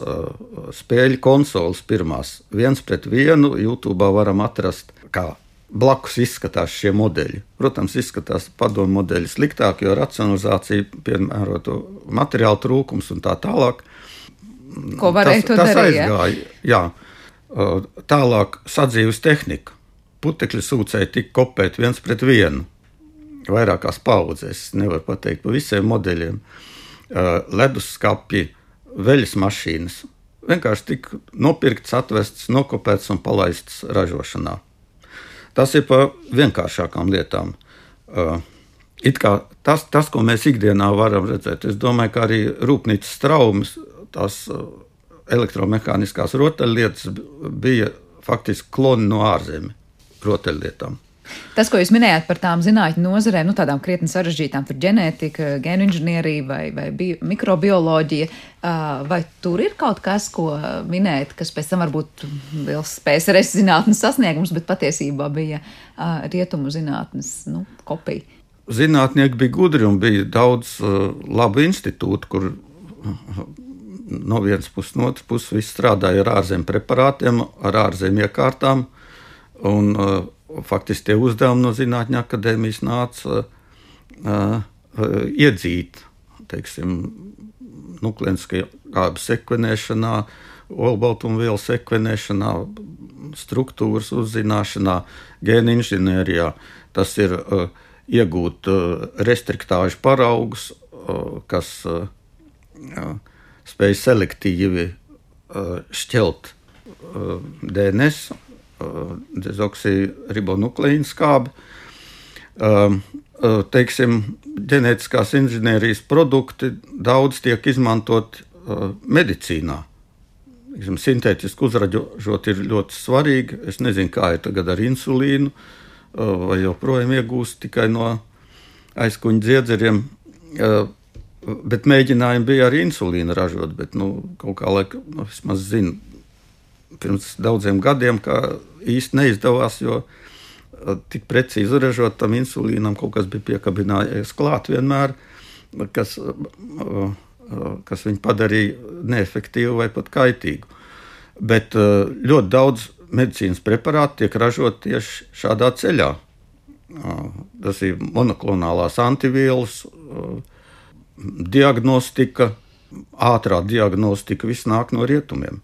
spēļu konsoles pirmās. viens pret vienu YouTube varam atrast, kā blakus izskatās šie modeļi. Protams, izskatās padomu modeļi sliktāk, jo racionalizācija, piemēroto materiālu trūkums un tā tālāk. Ko varēja tas, to tas darīt? ja? aizgāja. Jā. Tālāk sadzīves tehnika. Putekļi sūcēji tika kopēti viens pret vienu. Vairākās paudzēs, nevar pateikt par visiem modeļiem. Leduskapji, veļas mašīnas. Vienkārši tika nopirkts, atvestas, nokopēts un palaists ražošanā. Tas ir par vienkāršākām lietām. Uh, tas, tas, ko mēs ikdienā varam redzēt, es domāju, ka arī rūpnīcas traumas, tās uh, elektromehāniskās rotaļlietas bija faktiski kloni no ārzemēm rotaļlietām. Tas, ko jūs minējāt par tām zinātņu nozarēm, nu, tādām krietni sarežģītām, tur ģenētika, gēnu inženierija vai, vai bio, mikrobioloģija, vai tur ir kaut kas, ko minēt, kas pēc tam varbūt liels PSRS zinātnes sasniegums, bet patiesībā bija rietumu zinātnes nu, kopija? Zinātnieki bija gudri un bija daudz uh, labu institūtu, kur no vienas puses, no otras puses, strādāja ar ārzemju preparātiem, ar ārzemju iekārtām. Un, uh, faktiski tie uzdevumi no Zinātņu akadēmijas nāca uh, iedzīt, teiksim, nukleāru sekvenēšanā, olbaltumvielu sekvenēšanā, struktūras uzzināšanā, gēnu inženierijā. Tas ir uh, iegūt uh, restriktāžu paraugus, uh, kas uh, spēj selektīvi uh, šķelt uh, DNS Uh, dezoksiribonukleīnu skābi. Um, uh, teiksim, ģenētiskās inženierijas produkti daudz tiek izmantot medicīnā. Teiksim, sintētiski uzražot ir ļoti svarīgi. Es nezinu, kā ir tagad ar insulīnu, vai joprojām iegūst tikai no aizkuņa dziedzeriem. Bet mēģinājumi bija arī insulīnu ražot, bet nu, kaut kā laika, nu, vismaz zinu, pirms daudziem gadiem, ka īsti neizdevās, jo tik precīzi uzražot tam insulīnam kaut kas bija piekabinājies klāt vienmēr, kas, kas viņu padarīja neefektīvu vai pat kaitīgu. Bet ļoti daudz medicīnas preparātu tiek ražot tieši šādā ceļā. Tas ir monoklonālās antivielas, diagnostika, ātrā diagnostika, viss nāk no rietumiem.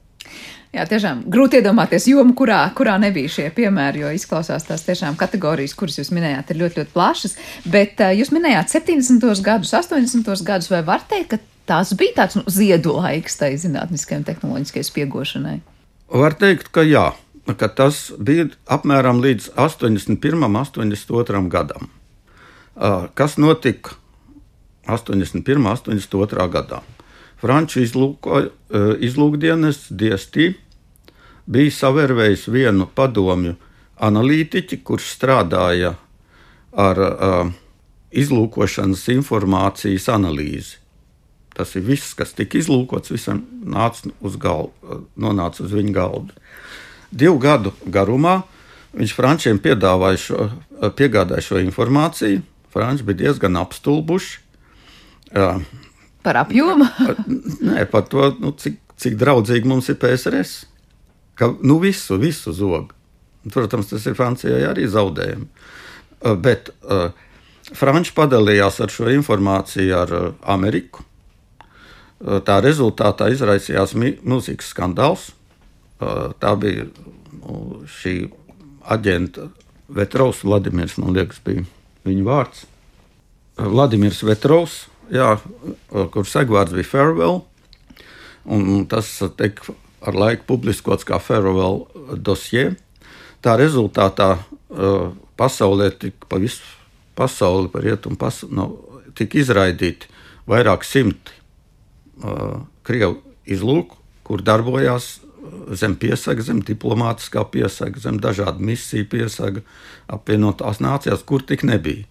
Jā, tiešām grūti iedomāties jomu, kurā, kurā nebija šie piemēri, jo izklausās tās tiešām kategorijas, kuras jūs minējāt, ir ļoti, ļoti plašas. Bet uh, jūs minējāt 70. gadus, 80. gadus, vai var teikt, ka tās bija tāds nu, ziedu laiks tai zinātniskajai un tehnoloģiskajai spiegošanai? Var teikt, ka jā, ka tas bija apmēram līdz 81. un 82. gadam. Uh, kas notika 81. un 82. gadā? Franču izlūkdienas DST bija savērvējis vienu padomju analītiķi, kurš strādāja ar uh, izlūkošanas informācijas analīzi. Tas ir viss, kas tika izlūkots, visam nāca uz galda, nonāca uz viņa galda. Divu gadu garumā viņš Frančiem piedāvāja šo, piegādāja šo informāciju. Franči bija diezgan apstulbuši. Uh, Par apjomu? Nē, par to, nu, cik, cik draudzīgi mums ir PSRS. Ka, nu, visu, visu zog. Protams, tas ir Francijai arī zaudējumi. Uh, bet uh, Franči padalījās ar šo informāciju ar uh, Ameriku. Uh, tā rezultātā izraisījās mi milzīgs skandāls. Tā bija nu, šī aģenta Vetrovs, Vladimirs, man liekas, bija viņa vārds. Vladimirs Vetrovs jā, kur segvārds bija Farewell. Un tas tika ar laiku publiskots kā Farewell dosie. Tā rezultātā uh, pasaulē tika pa visu pasauli, par rietumu pasauli, no, tika izraidīti vairāk simti uh, krievu izlūku, kur darbojās zem piesaga, zem diplomātiskā piesaga, zem dažādu misiju piesaga, apvienotās nācijās, kur tik nebija.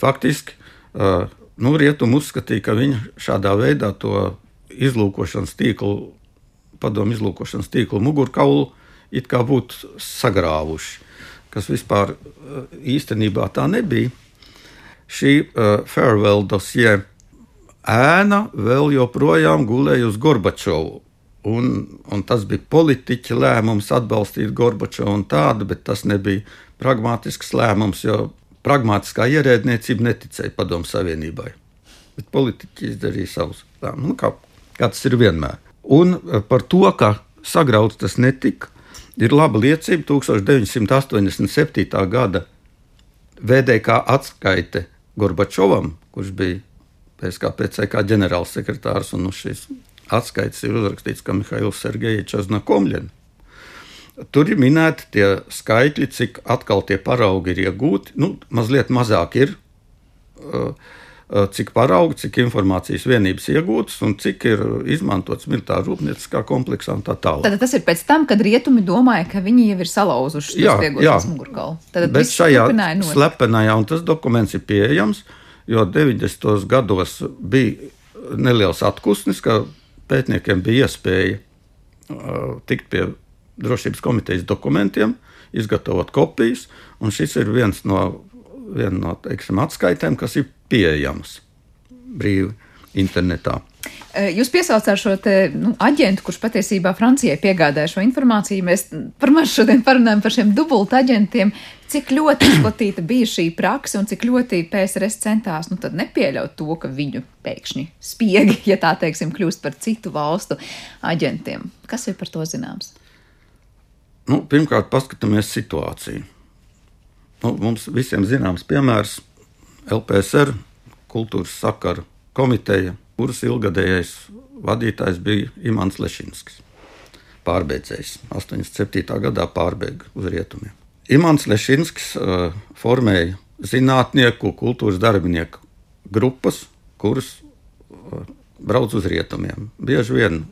Faktiski uh, nu, rietumi uzskatīja, ka viņi šādā veidā to izlūkošanas tīklu, padomu izlūkošanas tīklu mugurkaulu it kā būtu sagrāvuši, kas vispār eh, īstenībā tā nebija. Šī uh, farewell dosie ēna vēl joprojām gulēja uz Gorbačovu. Un, un tas bija politiķa lēmums atbalstīt Gorbačovu un tādu, bet tas nebija pragmatisks lēmums, jo pragmatiskā ierēdniecība neticēja Padomu Savienībai. Bet politiķi izdarīja savus lēmumus, nu, kā, kā tas ir vienmēr. Un eh, par to, ka sagrauts tas netika, ir laba liecība 1987. gada VDK atskaite Gorbačovam, kurš bija PSKPCK ģenerālsekretārs un nu šīs atskaites ir uzrakstīts, ka Mihails Sergejevičs Aznakomļins. Tur ir minēti tie skaitļi, cik atkal tie paraugi ir iegūti. Nu, mazliet mazāk ir, uh, uh, cik paraugi, cik informācijas vienības iegūtas un cik ir izmantots militāra rūpnieciskā kompleksā un tā tālāk. Tad tas ir pēc tam, kad rietumi domāja, ka viņi jau ir salauzuši Jā, jā. mugurkaulu. Tad Bet viss šajā slepenajā, un tas dokuments ir pieejams, jo 90. gados bija neliels atpūsnis, ka pētniekiem bija iespēja uh, tikt pie drošības komitejas dokumentiem, izgatavot kopijas, un šis ir viens no, viena no teiksim, atskaitēm, kas ir pieejams brīvi internetā. Eh, Jūs piesaucāt šo te, nu, aģentu, kurš patiesībā Francijai piegādāja šo informāciju. Mēs par maz šodien parunājam par šiem dubultu aģentiem. Cik ļoti izplatīta bija šī praksa un cik ļoti PSRS centās nu, nepieļaut to, ka viņu pēkšņi spiegi, ja tā teiksim, kļūst par citu valstu aģentiem. Kas ir par to zināms? Nu, pirmkārt, paskatāmies situāciju. Nu, mums visiem zināms piemērs LPSR kultūras sakaru komiteja, kuras ilgadējais vadītājs bija Imants Lešinskis. Pārbeidzējis 87. gadā pārbēga uz rietumiem. Imants Lešinskis uh, formēja zinātnieku, kultūras darbinieku grupas, kuras uh, brauc uz rietumiem. Bieži vien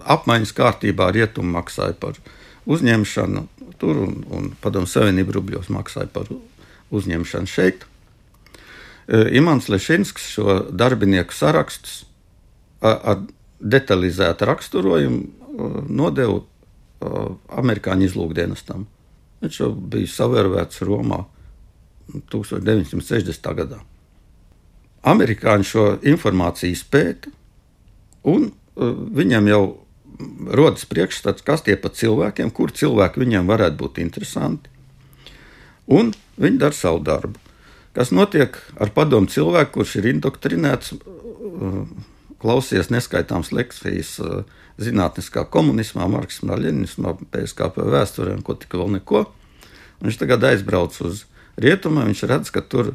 apmaiņas kārtībā rietumi maksāja par uzņemšanu tur, un, un Padomu Savienība rubļos maksāja par uzņemšanu šeit. E, Imants Lešinskis šo darbinieku sarakstus ar detalizētu raksturojumu e, nodeva e, amerikāņu izlūkdienestam. Viņš jau bija savērvēts Romā 1960. gadā. Amerikāņi šo informāciju izpēta, un viņiem jau rodas priekšstats, kas tie pa cilvēkiem, kur cilvēki viņiem varētu būt interesanti. Un viņi dara savu darbu. Kas notiek ar padomu cilvēku, kurš ir indoktrinēts, uh, klausies neskaitāmas lekcijas uh, zinātniskā komunismā, marksismā, lenismā, PSKP vēsturē un ko tik vēl neko. Viņš tagad aizbrauc uz rietumiem, viņš redz, ka tur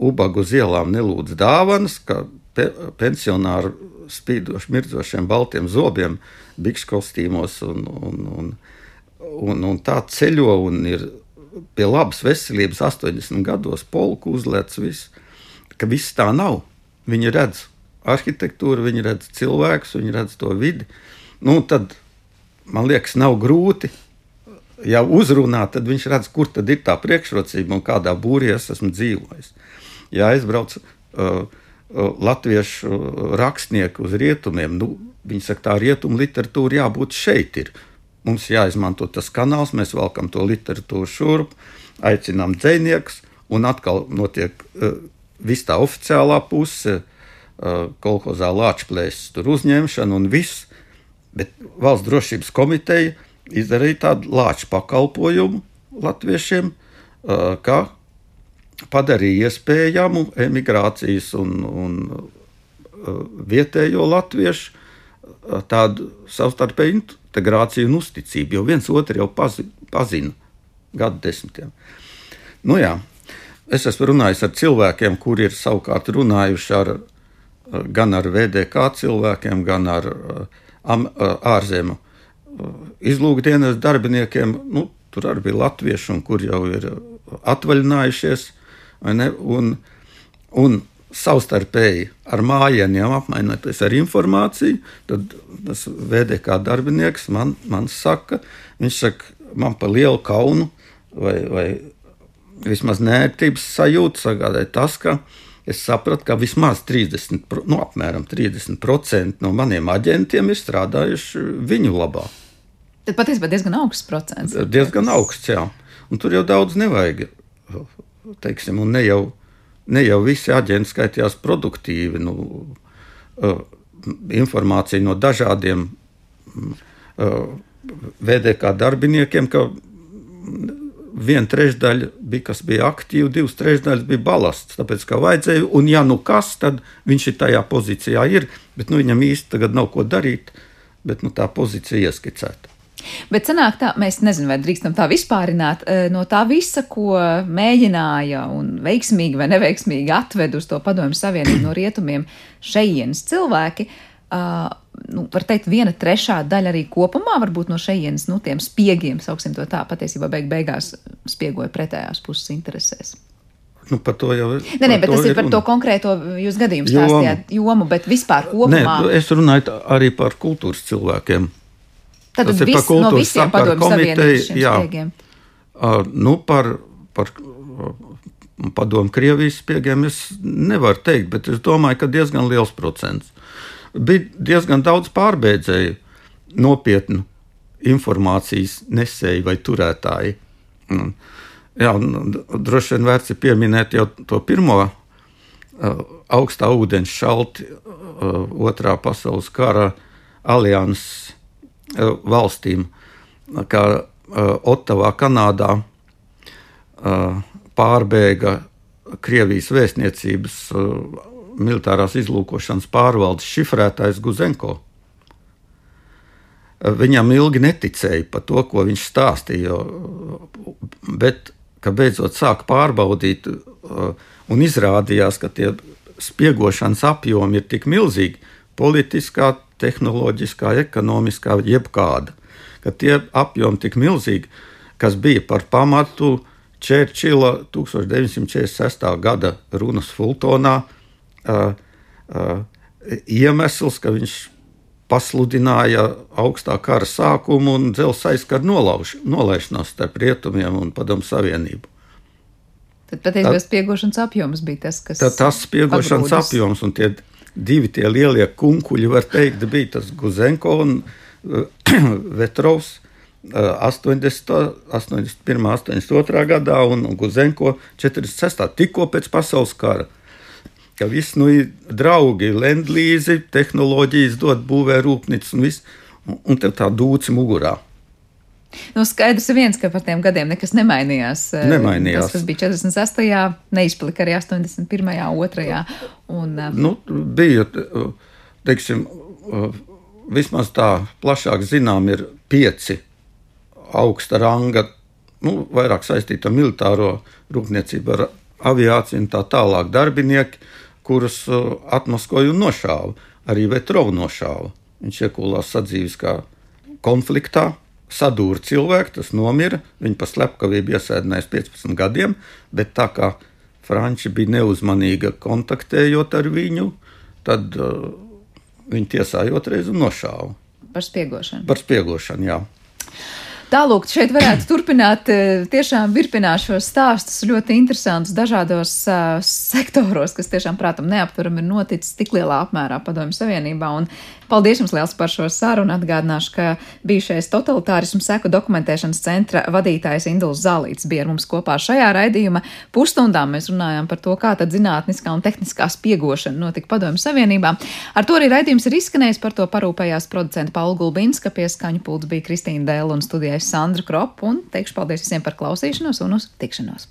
ubagu uz ielām nelūdz dāvanas, ka pe pensionāri spīdoši mirdzošiem baltiem zobiem, bikšu kostīmos un, un, un, un, un tā ceļo un ir pie labas veselības 80 gados polku uzlēts viss, ka viss tā nav. Viņi redz arhitektūru, viņi redz cilvēkus, viņi redz to vidi. Nu, tad, man liekas, nav grūti ja uzrunā, tad viņš redz, kur tad ir tā priekšrocība un kādā būrī es esmu dzīvojis. Ja aizbrauc uh, uh, latviešu uh, rakstnieku uz rietumiem, nu, viņi saka, tā rietuma literatūra jābūt šeit. Ir. Mums jāizmanto tas kanāls, mēs velkam to literatūru šurp, aicinām dziniekus, un atkal notiek uh, viss tā oficiālā puse, uh, kolkozā lāčplēsis, tur uzņemšana un viss. Bet valsts drošības komiteja izdarīja tādu lāču pakalpojumu latviešiem, uh, ka padarīja iespējamu emigrācijas un, un uh, vietējo latviešu uh, tādu savstarpēju integrāciju un uzticību, jo viens otru jau pazi, pazina gadu desmitiem. Nu, jā, es esmu runājis ar cilvēkiem, kuri ir savukārt runājuši ar, uh, gan ar VDK cilvēkiem, gan ar am, ārzemju izlūkdienas darbiniekiem, nu, tur arī bija latvieši, kur jau ir atvaļinājušies, un, un savstarpēji ar mājieniem apmainoties ar informāciju, tad tas VDK darbinieks man, man saka, viņš saka, man pa lielu kaunu vai, vai vismaz nērtības sajūtu sagādāja tas, ka es sapratu, ka vismaz 30, pro- nu, apmēram 30% no maniem aģentiem ir strādājuši viņu labā. Tad patiesībā diezgan augsts procents. diezgan augsts. Jā. Un tur jau daudz nevajag. Teiksim, un ne jau, ne jau visi aģenti skaitījās produktīvi. Nu, informācija no dažādiem VDK darbiniekiem, ka viena trešdaļa bija, kas bija aktīva, divas trešdaļas bija balasts. Tāpēc, kā vajadzēja, un ja nu kas, tad viņš ir tajā pozīcijā, ir, bet nu, viņam īsti tagad nav ko darīt, bet nu, tā pozīcija ieskicēta. Bet sanāk tā, mēs nezinām, vai drīkstam tā vispārināt, no tā visa, ko mēģināja un veiksmīgi vai neveiksmīgi atved uz to padomju savienību no rietumiem šejienes cilvēki, uh, nu, var teikt, viena trešā daļa arī kopumā varbūt no šejienes, nu, tiem spiegiem, sauksim to tā, patiesībā beig beigās spiegoja pretējās puses interesēs. Nu, par to jau ir. Nē, nē, bet tas ir par to konkrēto jūs gadījumu stāstījāt jomu, bet vispār kopumā. Nē, es runāju arī par kultūras cilvēkiem. Tad tas vis, ir par kultūras no padomju komiteju, jā. Uh, nu, par, par padomu Krievijas spiegiem es nevaru teikt, bet es domāju, ka diezgan liels procents bija diezgan daudz pārbēdzēju, nopietnu informācijas nesēju vai turētāju. Jā, droši vien vērts ir pieminēt jau to pirmo uh, augstā ūdens šalti uh, otrā pasaules kara alianses valstīm, kā uh, Ottavā, Kanādā uh, pārbēga Krievijas vēstniecības militārās izlūkošanas pārvaldes šifrētājs Guzenko. Viņam ilgi neticēja par to, ko viņš stāstīja, bet, kad beidzot sāk pārbaudīt, un izrādījās, ka tie spiegošanas apjomi ir tik milzīgi, politiskā, tehnoloģiskā, ekonomiskā, jebkāda, ka tie apjomi tik milzīgi, kas bija par pamatu Čērčila 1946. gada runas Fultonā, uh, uh, iemesls, ka viņš pasludināja augstā kara sākumu un dzelzceļa aizkaru nolaišanos starp rietumiem un padomu savienību. Tad patiesībā spiegošanas apjoms bija tas, kas. Tad tas spiegošanas pagrūdas. apjoms un tie divi tie lielie kunkuļi, var teikt, bija tas Guzenko un uh, Vetrovs. 80, 81, 82 gadā un Guzenko 46. tikko pēc pasaules kara ka viss nu, ir draugi, lendlīzi, tehnoloģijas dod, būvē rūpnīcas un viss, un, un tev tā dūci mugurā. Nu, skaidrs ir viens, ka par tiem gadiem nekas nemainījās. Nemainījās. Tas, kas bija 48. neizplika arī 81. 2. Un, nu, bija, teiksim, vismaz tā plašāk zinām, ir pieci augsta ranga, nu, vairāk saistīti ar militāro rūpniecību, ar aviāciju un tā tālāk darbinieki kurus uh, atmaskoja un nošāva. Arī Vetrovu nošāva. Viņš iekūlās sadzīviskā konfliktā, sadūra cilvēku, tas nomira. Viņa pa slepkavību iesēdinājās 15 gadiem, bet tā kā Franči bija neuzmanīga kontaktējot ar viņu, tad uh, viņi tiesāja otrais un nošāva. Par spiegošanu. Par spiegošanu, jā. Tālūk, šeit varētu turpināt, eh, tiešām virpināt šos stāstus ļoti interesantus dažādos uh, sektoros, kas tiešām, prātam, neaptveram ir noticis tik lielā apmērā Padomju Savienībā. Un paldies jums liels par šo sarunu. Atgādināšu, ka bijušais totalitārismu seku dokumentēšanas centra vadītājs Induls Zālīts bija ar mums kopā šajā raidījuma. Pusstundām mēs runājām par to, kā tad zinātniskā un tehniskā spiegošana notika Padomju Savienībā. Ar to arī raidījums ir izskanējis, par to parūpējās producenta Paula Gulbinska, pieskaņu pults bija Kristīna Dēla un studijai Sandra Kropa, un teikšu paldies visiem par klausīšanos un uz tikšanos!